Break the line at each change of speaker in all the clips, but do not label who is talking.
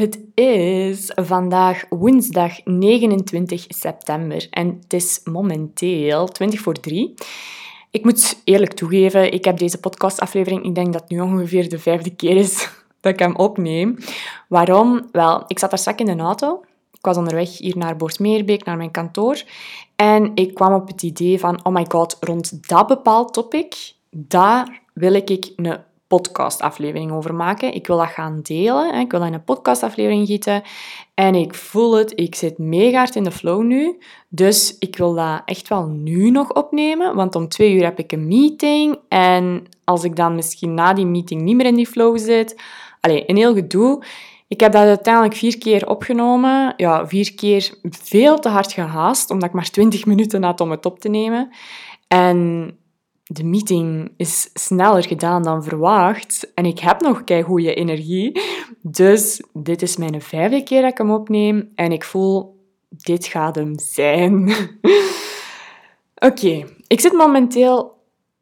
Het is vandaag woensdag 29 september en het is momenteel 20 voor 3. Ik moet eerlijk toegeven, ik heb deze podcastaflevering, ik denk dat het nu ongeveer de vijfde keer is dat ik hem opneem. Waarom? Wel, ik zat daar straks in de auto. Ik was onderweg hier naar Boortmeerbeek, naar mijn kantoor. En ik kwam op het idee van, oh my god, rond dat bepaald topic, daar wil ik een podcastaflevering over maken. Ik wil dat gaan delen. Ik wil dat in een podcastaflevering gieten. En ik voel het, ik zit mega hard in de flow nu. Dus ik wil dat echt wel nu nog opnemen. Want om twee uur heb ik een meeting. En als ik dan misschien na die meeting niet meer in die flow zit... Allee, een heel gedoe. Ik heb dat uiteindelijk vier keer opgenomen. Ja, vier keer veel te hard gehaast, omdat ik maar twintig minuten had om het op te nemen. En de meeting is sneller gedaan dan verwacht en ik heb nog kei goede energie. Dus dit is mijn vijfde keer dat ik hem opneem en ik voel, dit gaat hem zijn. Oké, ik zit momenteel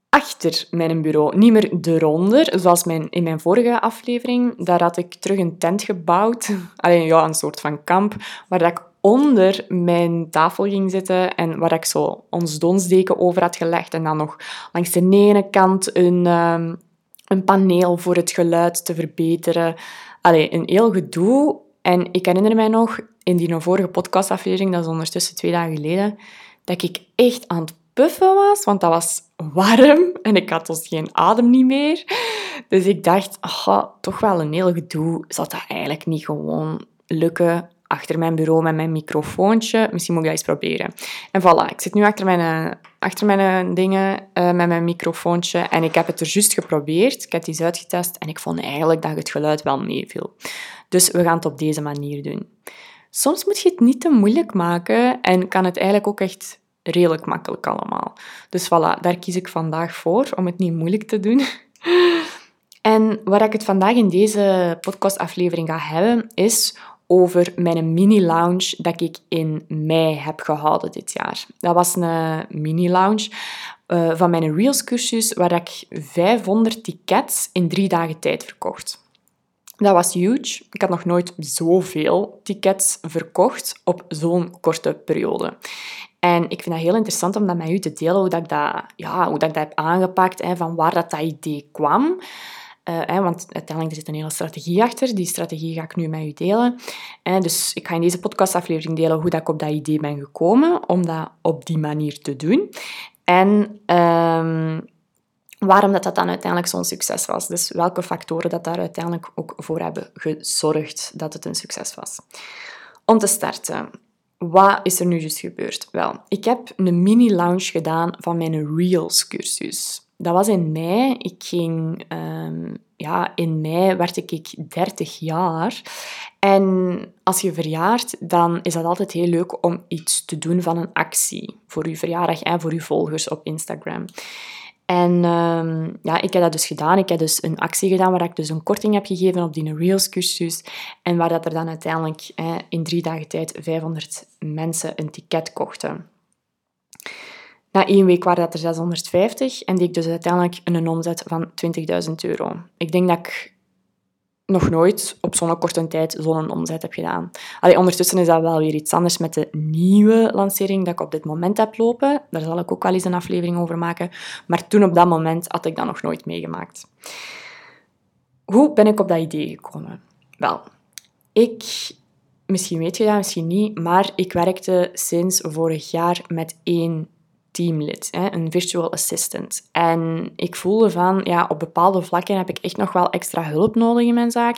achter mijn bureau, niet meer eronder, zoals mijn, in mijn vorige aflevering. Daar had ik terug een tent gebouwd, alleen ja, een soort van kamp, waar ik onder mijn tafel ging zitten en waar ik zo ons donsdeken over had gelegd en dan nog langs de ene kant een, um, een paneel voor het geluid te verbeteren. Allee, een heel gedoe. En ik herinner mij nog, in die vorige podcastaflevering, dat is ondertussen twee dagen geleden, dat ik echt aan het puffen was, want dat was warm en ik had dus geen adem niet meer. Dus ik dacht, toch wel een heel gedoe. Zou dat eigenlijk niet gewoon lukken achter mijn bureau met mijn microfoontje. Misschien moet ik dat eens proberen. En voilà, ik zit nu achter mijn, achter mijn dingen uh, met mijn microfoontje en ik heb het er juist geprobeerd. Ik heb het eens uitgetest en ik vond eigenlijk dat het geluid wel meeviel. Dus we gaan het op deze manier doen. Soms moet je het niet te moeilijk maken en kan het eigenlijk ook echt redelijk makkelijk allemaal. Dus voilà, daar kies ik vandaag voor om het niet moeilijk te doen. En waar ik het vandaag in deze podcastaflevering ga hebben, is over mijn mini-lounge dat ik in mei heb gehouden dit jaar. Dat was een mini-lounge uh, van mijn Reels-cursus waar ik 500 tickets in drie dagen tijd verkocht. Dat was huge. Ik had nog nooit zoveel tickets verkocht op zo'n korte periode. En ik vind dat heel interessant om dat met u te delen, hoe, dat ik, dat, ja, hoe dat ik dat heb aangepakt, hè, van waar dat, dat idee kwam. Uh, want uiteindelijk er zit een hele strategie achter. Die strategie ga ik nu met u delen. Uh, dus ik ga in deze podcastaflevering delen hoe dat ik op dat idee ben gekomen om dat op die manier te doen. En um, waarom dat, dat dan uiteindelijk zo'n succes was. Dus welke factoren dat daar uiteindelijk ook voor hebben gezorgd dat het een succes was. Om te starten, wat is er nu juist gebeurd? Wel, ik heb een mini-launch gedaan van mijn Reels-cursus dat was in mei. Ik ging, um, ja, in mei werd ik 30 jaar. En als je verjaart, dan is dat altijd heel leuk om iets te doen van een actie voor je verjaardag en voor je volgers op Instagram. En um, ja, ik heb dat dus gedaan. Ik heb dus een actie gedaan waar ik dus een korting heb gegeven op die Reels cursus. En waar dat er dan uiteindelijk in drie dagen tijd 500 mensen een ticket kochten. Na één week waren dat er 650 en die ik dus uiteindelijk een omzet van 20.000 euro. Ik denk dat ik nog nooit op zo'n korte tijd zo'n omzet heb gedaan. Allee, ondertussen is dat wel weer iets anders met de nieuwe lancering dat ik op dit moment heb lopen. Daar zal ik ook wel eens een aflevering over maken. Maar toen op dat moment had ik dat nog nooit meegemaakt. Hoe ben ik op dat idee gekomen? Wel, ik, misschien weet je dat, misschien niet, maar ik werkte sinds vorig jaar met één teamlid, hè, een virtual assistant. En ik voelde van, ja, op bepaalde vlakken heb ik echt nog wel extra hulp nodig in mijn zaak.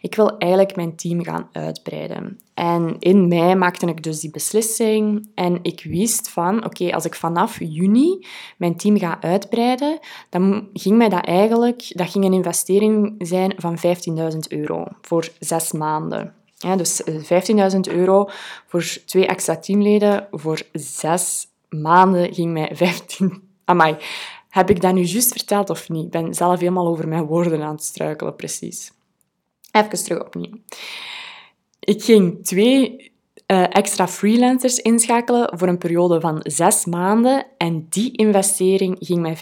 Ik wil eigenlijk mijn team gaan uitbreiden. En in mei maakte ik dus die beslissing en ik wist van, oké, als ik vanaf juni mijn team ga uitbreiden, dan ging mij dat eigenlijk, dat ging een investering zijn van 15.000 euro voor zes maanden. Ja, dus 15.000 eh, euro voor twee extra teamleden voor zes maanden ging mij 15... Amai, heb ik dat nu juist verteld of niet? Ik ben zelf helemaal over mijn woorden aan het struikelen, precies. Even terug opnieuw. Ik ging twee uh, extra freelancers inschakelen voor een periode van zes maanden en die investering ging mij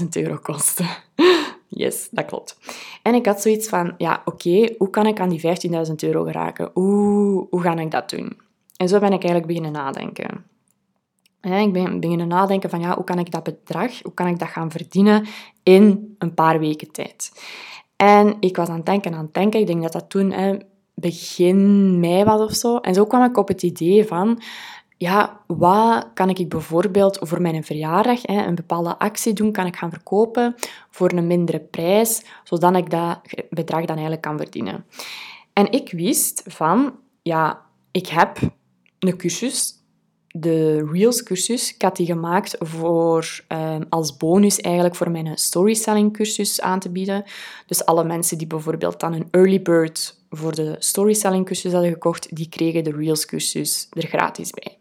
15.000 euro kosten. Yes, dat klopt. En ik had zoiets van, ja, oké, hoe kan ik aan die 15.000 euro geraken? Hoe, hoe ga ik dat doen? En zo ben ik eigenlijk beginnen nadenken. Ik ben beginnen nadenken van, ja, hoe kan ik dat bedrag, hoe kan ik dat gaan verdienen in een paar weken tijd? En ik was aan het denken, aan het denken. Ik denk dat dat toen begin mei was of zo. En zo kwam ik op het idee van, ja, wat kan ik bijvoorbeeld voor mijn verjaardag hè, een bepaalde actie doen, kan ik gaan verkopen voor een mindere prijs, zodat ik dat bedrag dan eigenlijk kan verdienen. En ik wist van, ja, ik heb een cursus, de Reels cursus. Ik had die gemaakt voor, um, als bonus eigenlijk voor mijn storytelling cursus aan te bieden. Dus alle mensen die bijvoorbeeld dan een early bird voor de storytelling cursus hadden gekocht, die kregen de Reels cursus er gratis bij.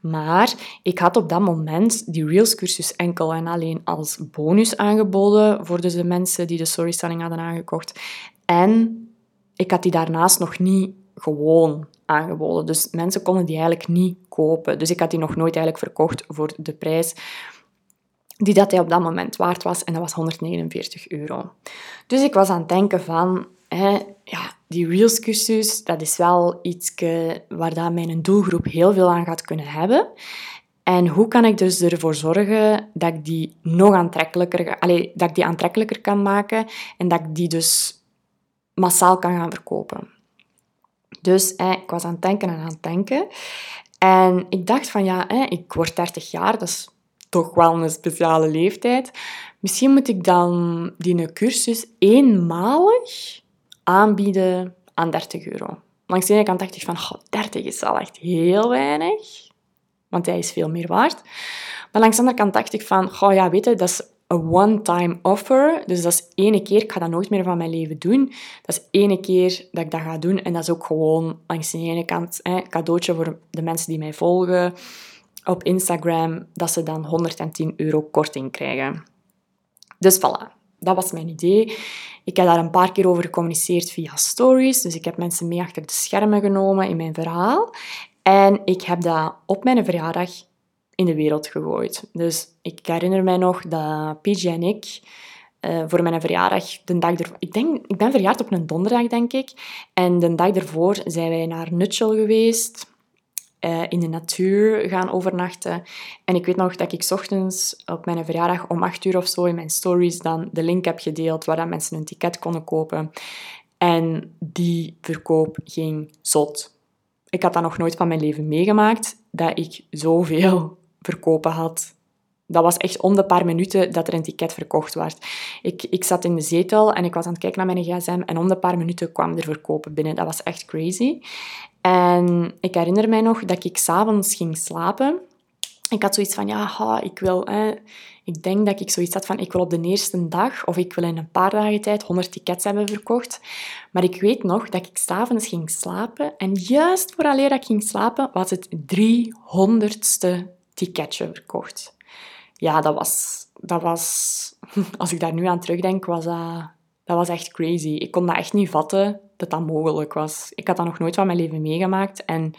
Maar ik had op dat moment die Reels cursus enkel en alleen als bonus aangeboden voor de mensen die de storytelling hadden aangekocht. En ik had die daarnaast nog niet gewoon aangeboden. Dus mensen konden die eigenlijk niet kopen. Dus ik had die nog nooit eigenlijk verkocht voor de prijs die dat hij op dat moment waard was. En dat was 149 euro. Dus ik was aan het denken van... Hè, ja, die Reels-cursus, dat is wel iets waar dat mijn doelgroep heel veel aan gaat kunnen hebben. En hoe kan ik dus ervoor zorgen dat ik die nog aantrekkelijker, dat ik die aantrekkelijker kan maken en dat ik die dus massaal kan gaan verkopen. Dus ik was aan het denken en aan het denken. En ik dacht van ja, ik word 30 jaar, dat is toch wel een speciale leeftijd. Misschien moet ik dan die cursus eenmalig aanbieden aan 30 euro. Langs de ene kant dacht ik van, 30 is al echt heel weinig, want hij is veel meer waard. Maar langs de andere kant dacht ik van, ja, weet je, dat is een one-time offer. Dus dat is ene keer, ik ga dat nooit meer van mijn leven doen. Dat is ene keer dat ik dat ga doen. En dat is ook gewoon langs de ene kant een cadeautje voor de mensen die mij volgen op Instagram, dat ze dan 110 euro korting krijgen. Dus voilà, dat was mijn idee. Ik heb daar een paar keer over gecommuniceerd via stories. Dus ik heb mensen mee achter de schermen genomen in mijn verhaal. En ik heb dat op mijn verjaardag in de wereld gegooid. Dus ik herinner mij nog dat PJ en ik uh, voor mijn verjaardag, de dag ervoor... Ik, denk, ik ben verjaard op een donderdag, denk ik. En de dag ervoor zijn wij naar Nutshell geweest. Uh, in de natuur gaan overnachten. En ik weet nog dat ik ochtends op mijn verjaardag om acht uur of zo in mijn stories dan de link heb gedeeld waar dat mensen een ticket konden kopen. En die verkoop ging zot. Ik had dat nog nooit van mijn leven meegemaakt, dat ik zoveel verkopen had. Dat was echt om de paar minuten dat er een ticket verkocht werd. Ik, ik zat in de zetel en ik was aan het kijken naar mijn gsm en om de paar minuten kwam er verkopen binnen. Dat was echt crazy. En ik herinner mij nog dat ik s'avonds ging slapen. Ik had zoiets van, ja, ik wil... ik denk dat ik zoiets had van, ik wil op de eerste dag of ik wil in een paar dagen tijd 100 tickets hebben verkocht. Maar ik weet nog dat ik s'avonds ging slapen en juist vooraleer dat ik ging slapen, was het 300ste ticketje verkocht. Ja, dat was, dat was... Als ik daar nu aan terugdenk, was dat, dat was echt crazy. Ik kon dat echt niet vatten dat dat mogelijk was. Ik had dat nog nooit van mijn leven meegemaakt. En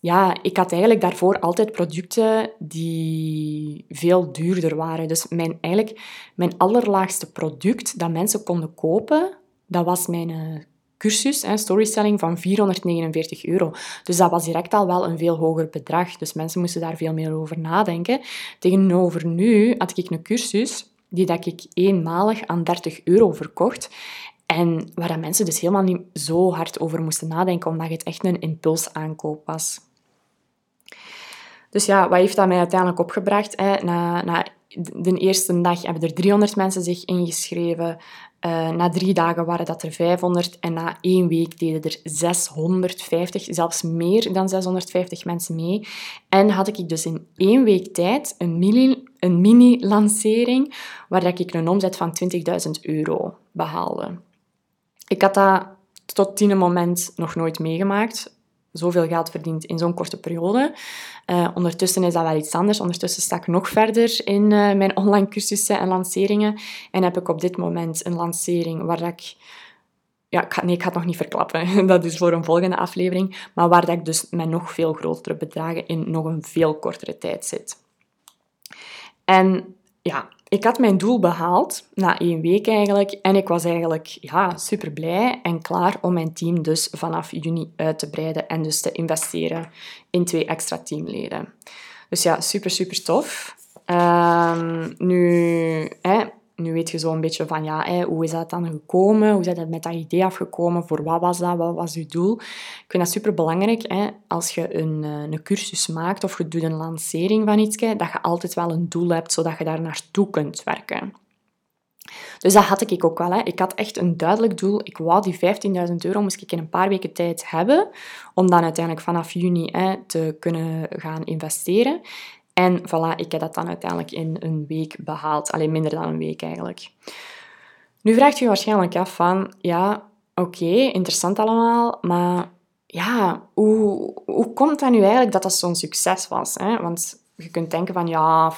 ja, ik had eigenlijk daarvoor altijd producten die veel duurder waren. Dus mijn, eigenlijk, mijn allerlaagste product dat mensen konden kopen, dat was mijn eh, cursus, hè, storytelling, van 449 euro. Dus dat was direct al wel een veel hoger bedrag. Dus mensen moesten daar veel meer over nadenken. Tegenover nu had ik een cursus die dat ik eenmalig aan 30 euro verkocht. En waar dat mensen dus helemaal niet zo hard over moesten nadenken, omdat het echt een impulsaankoop was. Dus ja, wat heeft dat mij uiteindelijk opgebracht? Hè? Na, na de eerste dag hebben er 300 mensen zich ingeschreven. Uh, na drie dagen waren dat er 500 en na één week deden er 650, zelfs meer dan 650 mensen mee. En had ik dus in één week tijd een mini, een mini-lancering waar ik een omzet van 20.000 euro behaalde. Ik had dat tot die moment nog nooit meegemaakt zoveel geld verdiend in zo'n korte periode. Uh, ondertussen is dat wel iets anders. Ondertussen sta ik nog verder in uh, mijn online cursussen en lanceringen. En heb ik op dit moment een lancering waar ik... Ja, ik ga, nee, ik ga het nog niet verklappen. Dat is voor een volgende aflevering. Maar waar ik dus met nog veel grotere bedragen in nog een veel kortere tijd zit. En ja, ik had mijn doel behaald, na één week eigenlijk, en ik was eigenlijk ja, super blij en klaar om mijn team dus vanaf juni uit te breiden en dus te investeren in twee extra teamleden. Dus ja, super, super tof. Ehm, nu, hè, nu weet je zo een beetje van, ja, hè, hoe is dat dan gekomen? Hoe is dat met dat idee afgekomen? Voor wat was dat? Wat was je doel? Ik vind dat super belangrijk, als je een, eh, een cursus maakt of je doet een lancering van iets, dat je altijd wel een doel hebt, zodat je daar naartoe kunt werken. Dus dat had ik ook wel. Hè. Ik had echt een duidelijk doel. Ik wou die 15.000 euro moest ik in een paar weken tijd hebben, om dan uiteindelijk vanaf juni hè, te kunnen gaan investeren. En voilà, ik heb dat dan uiteindelijk in een week behaald. Alleen minder dan een week eigenlijk. Nu vraagt je waarschijnlijk af van, ja, oké, interessant allemaal, maar ja, hoe, hoe komt dat nu eigenlijk dat dat zo'n succes was? Hè? Want je kunt denken van, ja,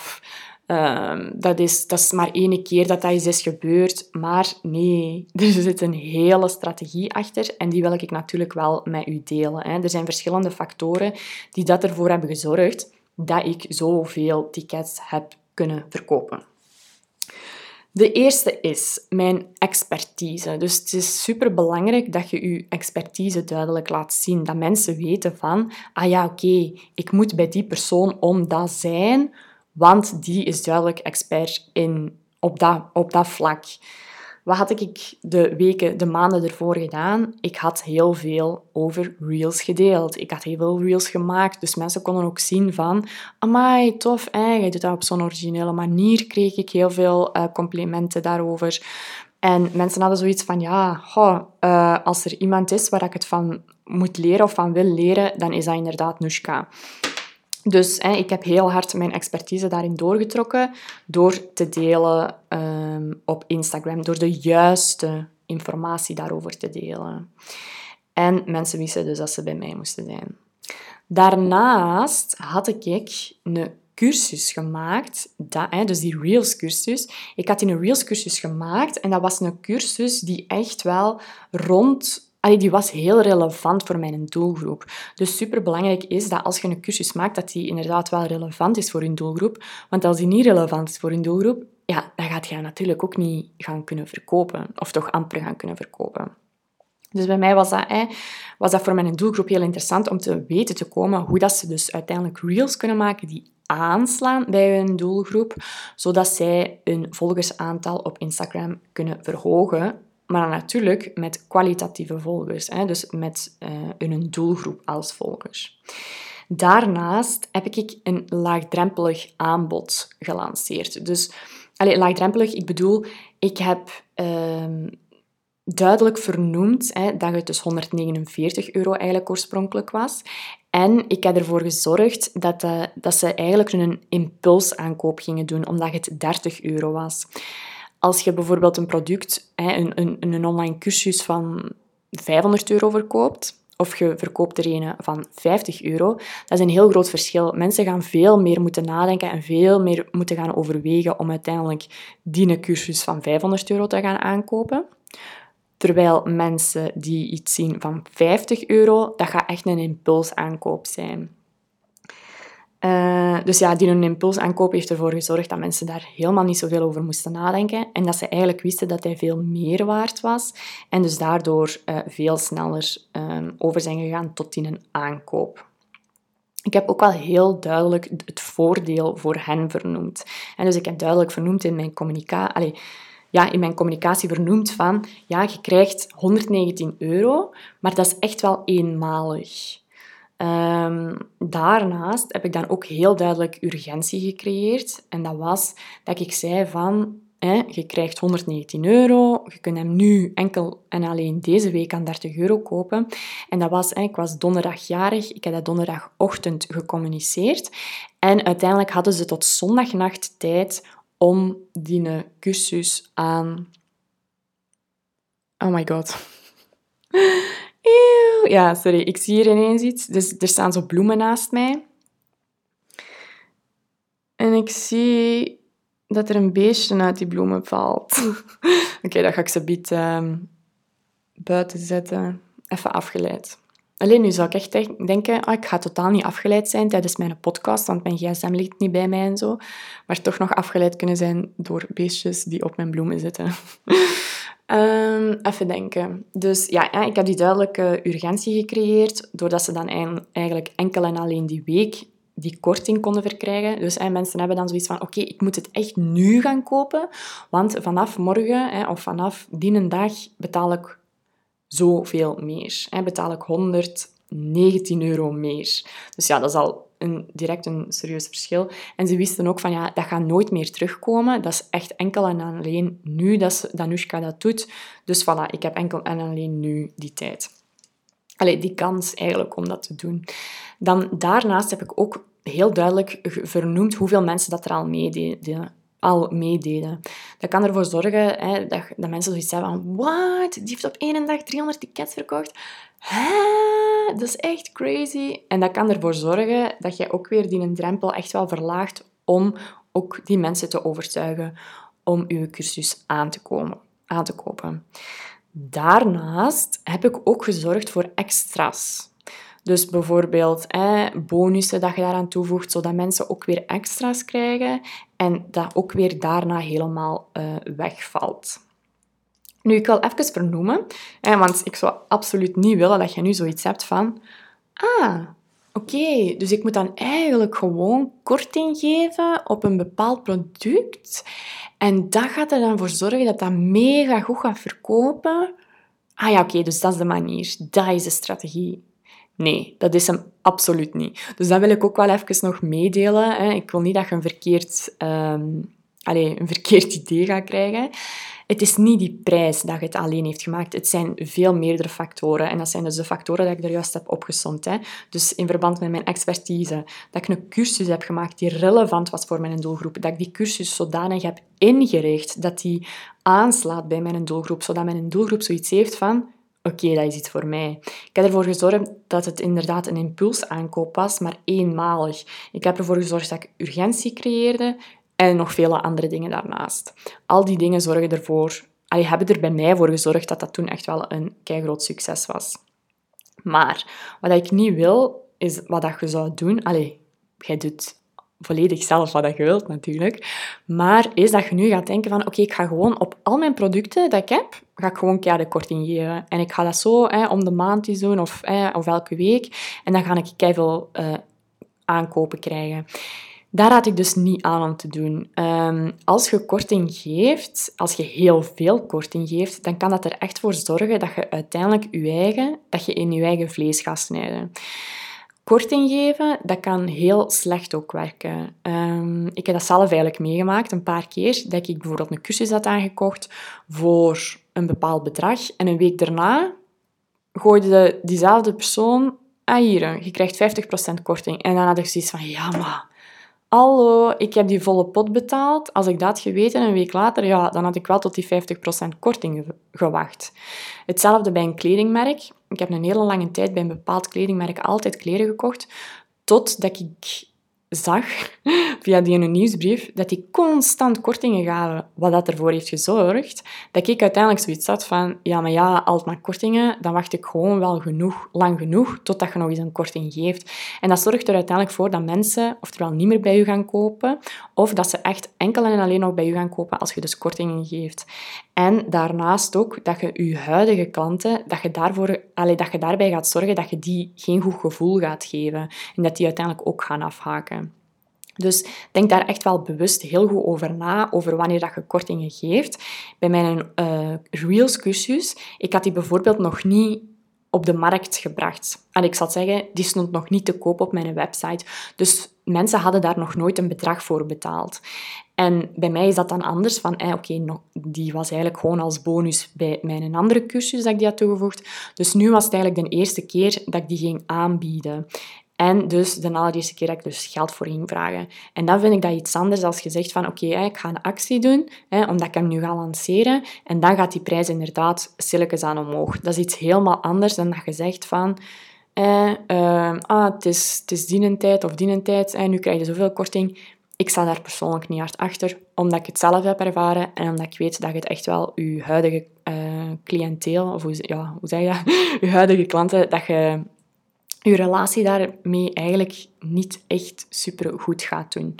ehm, dat, is, dat is maar één keer dat dat is gebeurd. Maar nee, er zit een hele strategie achter en die wil ik natuurlijk wel met u delen. Hè? Er zijn verschillende factoren die dat ervoor hebben gezorgd dat ik zoveel tickets heb kunnen verkopen. De eerste is mijn expertise. Dus het is super belangrijk dat je je expertise duidelijk laat zien. Dat mensen weten van, ah ja, oké, ik moet bij die persoon om dat zijn, want die is duidelijk expert in, op, dat, op dat vlak. Wat had ik de weken, de maanden ervoor gedaan? Ik had heel veel over Reels gedeeld. Ik had heel veel Reels gemaakt. Dus mensen konden ook zien van... Amai, tof, hè? je doet dat op zo'n originele manier. Kreeg ik heel veel uh, complimenten daarover. En mensen hadden zoiets van... Ja, uh, als er iemand is waar ik het van moet leren of van wil leren, dan is dat inderdaad Nushka. Dus hè, ik heb heel hard mijn expertise daarin doorgetrokken door te delen ehm, op Instagram, door de juiste informatie daarover te delen. En mensen wisten dus dat ze bij mij moesten zijn. Daarnaast had ik een cursus gemaakt, dat, hè, dus die Reels cursus. Ik had een Reels cursus gemaakt en dat was een cursus die echt wel rond die was heel relevant voor mijn doelgroep. Dus superbelangrijk is dat als je een cursus maakt, dat die inderdaad wel relevant is voor je doelgroep. Want als die niet relevant is voor je doelgroep, ja, dan gaat je natuurlijk ook niet gaan kunnen verkopen. Of toch amper gaan kunnen verkopen. Dus bij mij was dat, was dat voor mijn doelgroep heel interessant om te weten te komen hoe dat ze dus uiteindelijk reels kunnen maken die aanslaan bij hun doelgroep, zodat zij hun volgersaantal op Instagram kunnen verhogen maar natuurlijk met kwalitatieve volgers, hè, dus met uh, een doelgroep als volgers. Daarnaast heb ik een laagdrempelig aanbod gelanceerd. Dus allez, laagdrempelig, ik bedoel, ik heb ehm, duidelijk vernoemd hè, dat het dus 149 euro eigenlijk oorspronkelijk was. En ik heb ervoor gezorgd dat, uh, dat ze eigenlijk een impulsaankoop gingen doen, omdat het 30 euro was. Als je bijvoorbeeld een product, een, een, een online cursus van 500 euro verkoopt, of je verkoopt er een van 50 euro, dat is een heel groot verschil. Mensen gaan veel meer moeten nadenken en veel meer moeten gaan overwegen om uiteindelijk die cursus van 500 euro te gaan aankopen. Terwijl mensen die iets zien van 50 euro, dat gaat echt een impulsaankoop zijn. Uh, dus ja, die een impulsaankoop heeft ervoor gezorgd dat mensen daar helemaal niet zoveel over moesten nadenken en dat ze eigenlijk wisten dat hij veel meer waard was en dus daardoor uh, veel sneller um, over zijn gegaan tot in een aankoop. Ik heb ook wel heel duidelijk het voordeel voor hen vernoemd. En dus ik heb duidelijk vernoemd in mijn communicatie ja, in mijn communicatie vernoemd van, ja, je krijgt 119 euro, maar dat is echt wel eenmalig. Um, daarnaast heb ik dan ook heel duidelijk urgentie gecreëerd. En dat was dat ik zei van, hè, je krijgt 119 euro, je kunt hem nu enkel en alleen deze week aan 30 euro kopen. En dat was, hè, ik was donderdagjarig, ik heb dat donderdagochtend gecommuniceerd. En uiteindelijk hadden ze tot zondagnacht tijd om die cursus aan... Oh my god. Ja, sorry, ik zie hier ineens iets. Dus er staan zo bloemen naast mij. En ik zie dat er een beestje uit die bloemen valt. Oké, okay, dat ga ik ze ehm, buiten zetten. Even afgeleid. Alleen nu zou ik echt denken, ah, ik ga totaal niet afgeleid zijn tijdens mijn podcast, want mijn gsm ligt niet bij mij en zo. Maar toch nog afgeleid kunnen zijn door beestjes die op mijn bloemen zitten. um, even denken. Dus ja, ik heb die duidelijke urgentie gecreëerd, doordat ze dan eigenlijk enkel en alleen die week die korting konden verkrijgen. Dus mensen hebben dan zoiets van, oké, ik moet het echt nu gaan kopen, want vanaf morgen of vanaf die dag betaal ik zoveel meer. Hè, betaal ik 119 euro meer. Dus ja, dat is al een, direct een serieus verschil. En ze wisten ook van, ja, dat gaat nooit meer terugkomen. Dat is echt enkel en alleen nu dat Danushka dat doet. Dus voilà, ik heb enkel en alleen nu die tijd. Allee, die kans eigenlijk om dat te doen. Dan daarnaast heb ik ook heel duidelijk vernoemd hoeveel mensen dat er al meededen al meededen. Dat kan ervoor zorgen hè, dat, dat mensen zoiets hebben van what? Die heeft op één dag 300 tickets verkocht? Hè? Dat is echt crazy. En dat kan ervoor zorgen dat je ook weer die drempel echt wel verlaagt om ook die mensen te overtuigen om je cursus aan te, komen, aan te kopen. Daarnaast heb ik ook gezorgd voor extra's. Dus bijvoorbeeld eh, bonussen dat je daaraan toevoegt, zodat mensen ook weer extra's krijgen en dat ook weer daarna helemaal uh, wegvalt. Nu, ik wil even vernoemen, eh, want ik zou absoluut niet willen dat je nu zoiets hebt van ah, oké, dus ik moet dan eigenlijk gewoon korting geven op een bepaald product en dat gaat er dan voor zorgen dat dat mega goed gaat verkopen. Ah ja, oké, dus dat is de manier. Dat is de strategie. Nee, dat is hem absoluut niet. Dus dat wil ik ook wel even nog meedelen. Hè. Ik wil niet dat je een verkeerd, um, allez, een verkeerd idee gaat krijgen. Het is niet die prijs dat het alleen heeft gemaakt. Het zijn veel meerdere factoren. En dat zijn dus de factoren dat ik er juist heb opgesomd. Hè. Dus in verband met mijn expertise, dat ik een cursus heb gemaakt die relevant was voor mijn doelgroep. Dat ik die cursus zodanig heb ingericht dat die aanslaat bij mijn doelgroep. Zodat mijn doelgroep zoiets heeft van oké, dat is iets voor mij. Ik heb ervoor gezorgd dat het inderdaad een impulsaankoop was, maar eenmalig. Ik heb ervoor gezorgd dat ik urgentie creëerde en nog vele andere dingen daarnaast. Al die dingen zorgen ervoor, allee, hebben er bij mij voor gezorgd dat dat toen echt wel een groot succes was. Maar wat ik niet wil, is wat dat je zou doen. Allee, jij doet volledig zelf wat je wilt natuurlijk. Maar is dat je nu gaat denken van oké, ik ga gewoon op al mijn producten dat ik heb, ga ik gewoon de korting geven. En ik ga dat zo hè, om de maand eens doen of, hè, of elke week. En dan ga ik keihard uh, aankopen krijgen. Daar raad ik dus niet aan om te doen. Um, als je korting geeft, als je heel veel korting geeft, dan kan dat er echt voor zorgen dat je uiteindelijk je eigen, dat je in je eigen vlees gaat snijden korting geven, dat kan heel slecht ook werken. Um, ik heb dat zelf eigenlijk meegemaakt een paar keer, dat ik bijvoorbeeld een cursus had aangekocht voor een bepaald bedrag en een week daarna gooide diezelfde persoon, ah hier, je krijgt 50% korting. En dan had ik zoiets van, ja maar, hallo, ik heb die volle pot betaald. Als ik dat geweten een week later, ja, dan had ik wel tot die 50% korting gewacht. Hetzelfde bij een kledingmerk. Ik heb een hele lange tijd bij een bepaald kledingmerk altijd kleren gekocht, totdat ik zag via die nieuwsbrief dat die constant kortingen gaven, wat dat ervoor heeft gezorgd dat ik uiteindelijk zoiets had van ja, maar ja, altijd maar kortingen, dan wacht ik gewoon wel genoeg, lang genoeg totdat je nog eens een korting geeft. En dat zorgt er uiteindelijk voor dat mensen oftewel niet meer bij u gaan kopen, of dat ze echt enkel en alleen nog bij u gaan kopen als je dus kortingen geeft. En daarnaast ook dat je je huidige klanten, dat je, daarvoor, allee, dat je daarbij gaat zorgen dat je die geen goed gevoel gaat geven en dat die uiteindelijk ook gaan afhaken. Dus denk daar echt wel bewust heel goed over na, over wanneer dat je kortingen geeft. Bij mijn uh, Reels cursus, ik had die bijvoorbeeld nog niet op de markt gebracht. En ik zal zeggen, die stond nog niet te koop op mijn website. Dus mensen hadden daar nog nooit een bedrag voor betaald. En bij mij is dat dan anders, van eh, oké, die was eigenlijk gewoon als bonus bij mijn andere cursus dat ik die had toegevoegd. Dus nu was het eigenlijk de eerste keer dat ik die ging aanbieden. En dus de allereerste keer dat ik dus geld voor ging vragen. En dan vind ik dat iets anders als je zegt van oké, ik ga een actie doen, hè, omdat ik hem nu ga lanceren. En dan gaat die prijs inderdaad stilletjes aan omhoog. Dat is iets helemaal anders dan dat je zegt van... Eh, ah, het is, het is die tijd of die tijd, en nu krijg je zoveel korting. Ik sta daar persoonlijk niet hard achter, omdat ik het zelf heb ervaren en omdat ik weet dat je het echt wel je huidige uh, cliënteel, of hoe, ja, hoe zeg je dat, je huidige klanten, dat je je relatie daarmee eigenlijk niet echt super goed gaat doen.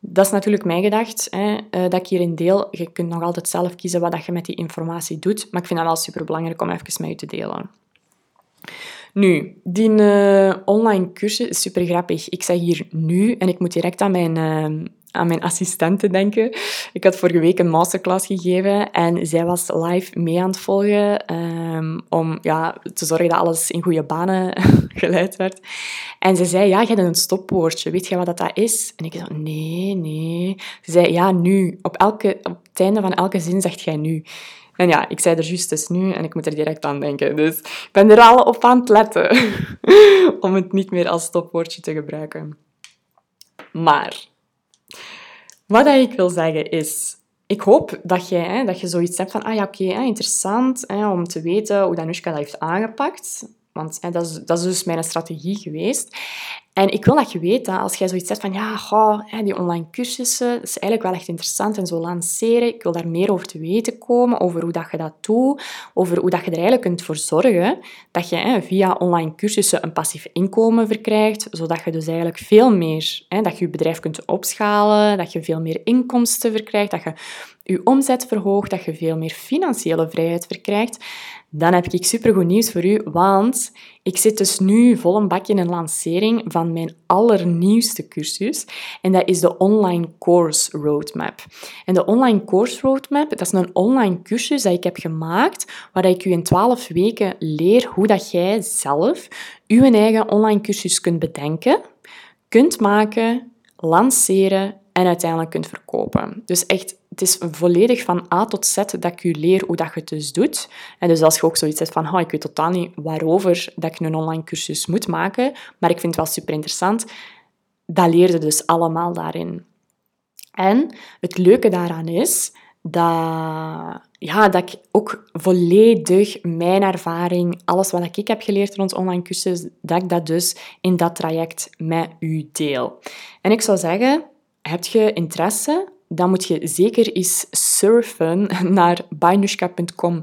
Dat is natuurlijk mijn gedacht, eh, dat ik hierin deel. Je kunt nog altijd zelf kiezen wat je met die informatie doet, maar ik vind dat wel super belangrijk om even met je te delen. Nu, die uh, online cursus is super grappig. Ik zeg hier nu en ik moet direct aan mijn, uh, aan mijn assistente denken. Ik had vorige week een masterclass gegeven en zij was live mee aan het volgen um, om ja, te zorgen dat alles in goede banen geleid werd. En ze zei, ja, je hebt een stopwoordje. Weet je wat dat is? En ik zei, nee, nee. Ze zei, ja, nu. Op, elke, op het einde van elke zin zegt jij nu. En ja, ik zei er juist dus nu en ik moet er direct aan denken. Dus ik ben er al op aan het letten om het niet meer als stopwoordje te gebruiken. Maar wat ik wil zeggen is, ik hoop dat, jij, dat je zoiets hebt van, ah ja, oké, interessant om te weten hoe Danushka dat heeft aangepakt. Want dat, is, dat is dus mijn strategie geweest. En ik wil dat je weet als jij zoiets zegt van ja, die online cursussen, dat is eigenlijk wel echt interessant en zo lanceren. Ik wil daar meer over te weten komen, over hoe dat je dat doet, over hoe dat je er eigenlijk kunt voor zorgen dat je via online cursussen een passief inkomen verkrijgt, zodat je dus eigenlijk veel meer, dat je je bedrijf kunt opschalen, dat je veel meer inkomsten verkrijgt, dat je je omzet verhoogt, dat je veel meer financiële vrijheid verkrijgt. Dan heb ik supergoed nieuws voor u, want ik zit dus nu vol een bak in een lancering van mijn allernieuwste cursus. En dat is de Online Course Roadmap. En de Online Course Roadmap, dat is een online cursus dat ik heb gemaakt, waar ik u in 12 weken leer hoe dat jij zelf uw eigen online cursus kunt bedenken, kunt maken, lanceren en uiteindelijk kunt verkopen. Dus echt, het is volledig van A tot Z dat ik je leer hoe dat je het dus doet. En dus als je ook zoiets hebt van, ik weet totaal niet waarover dat ik een online cursus moet maken, maar ik vind het wel super interessant, dat leerde dus allemaal daarin. En het leuke daaraan is dat, ja, dat ik ook volledig mijn ervaring, alles wat ik heb geleerd rond online cursus, dat ik dat dus in dat traject met u deel. En ik zou zeggen, heb je interesse? Dan moet je zeker eens surfen naar bainushka.com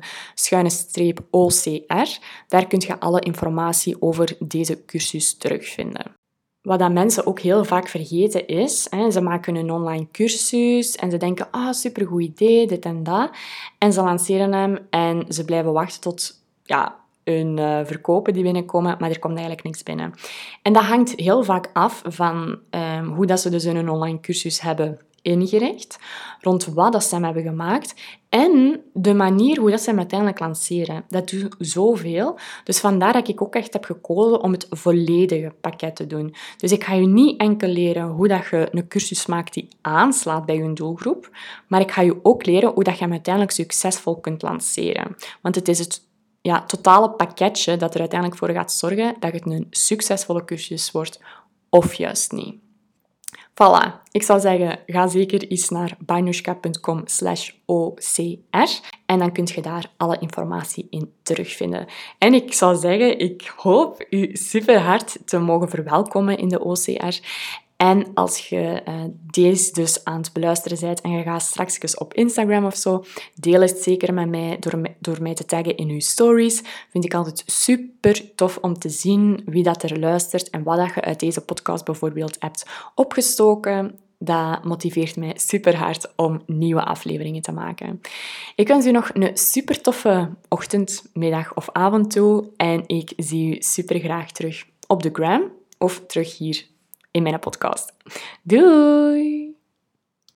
OCR. Daar kun je alle informatie over deze cursus terugvinden. Wat mensen ook heel vaak vergeten is, hè, ze maken een online cursus en ze denken, ah, supergoed idee, dit en dat. En ze lanceren hem en ze blijven wachten tot ja, hun uh, verkopen die binnenkomen, maar er komt eigenlijk niks binnen. En dat hangt heel vaak af van um, hoe dat ze dus hun online cursus hebben ingericht, rond wat dat ze hem hebben gemaakt en de manier hoe dat ze hem uiteindelijk lanceren. Dat doet zoveel. Dus vandaar dat ik ook echt heb gekozen om het volledige pakket te doen. Dus ik ga je niet enkel leren hoe dat je een cursus maakt die aanslaat bij je doelgroep, maar ik ga je ook leren hoe dat je hem uiteindelijk succesvol kunt lanceren. Want het is het ja, totale pakketje dat er uiteindelijk voor gaat zorgen dat het een succesvolle cursus wordt of juist niet. Voilà, ik zou zeggen, ga zeker eens naar bainushka.com slash OCR en dan kun je daar alle informatie in terugvinden. En ik zou zeggen, ik hoop u super hard te mogen verwelkomen in de OCR en als je uh, deze dus aan het beluisteren bent en je gaat straks op Instagram of zo, deel het zeker met mij door, door mij te taggen in je stories. Vind ik altijd super tof om te zien wie dat er luistert en wat dat je uit deze podcast bijvoorbeeld hebt opgestoken. Dat motiveert mij super hard om nieuwe afleveringen te maken. Ik wens u nog een super toffe ochtend, middag of avond toe. En ik zie u super graag terug op de gram of terug hier in mijn podcast. Doei!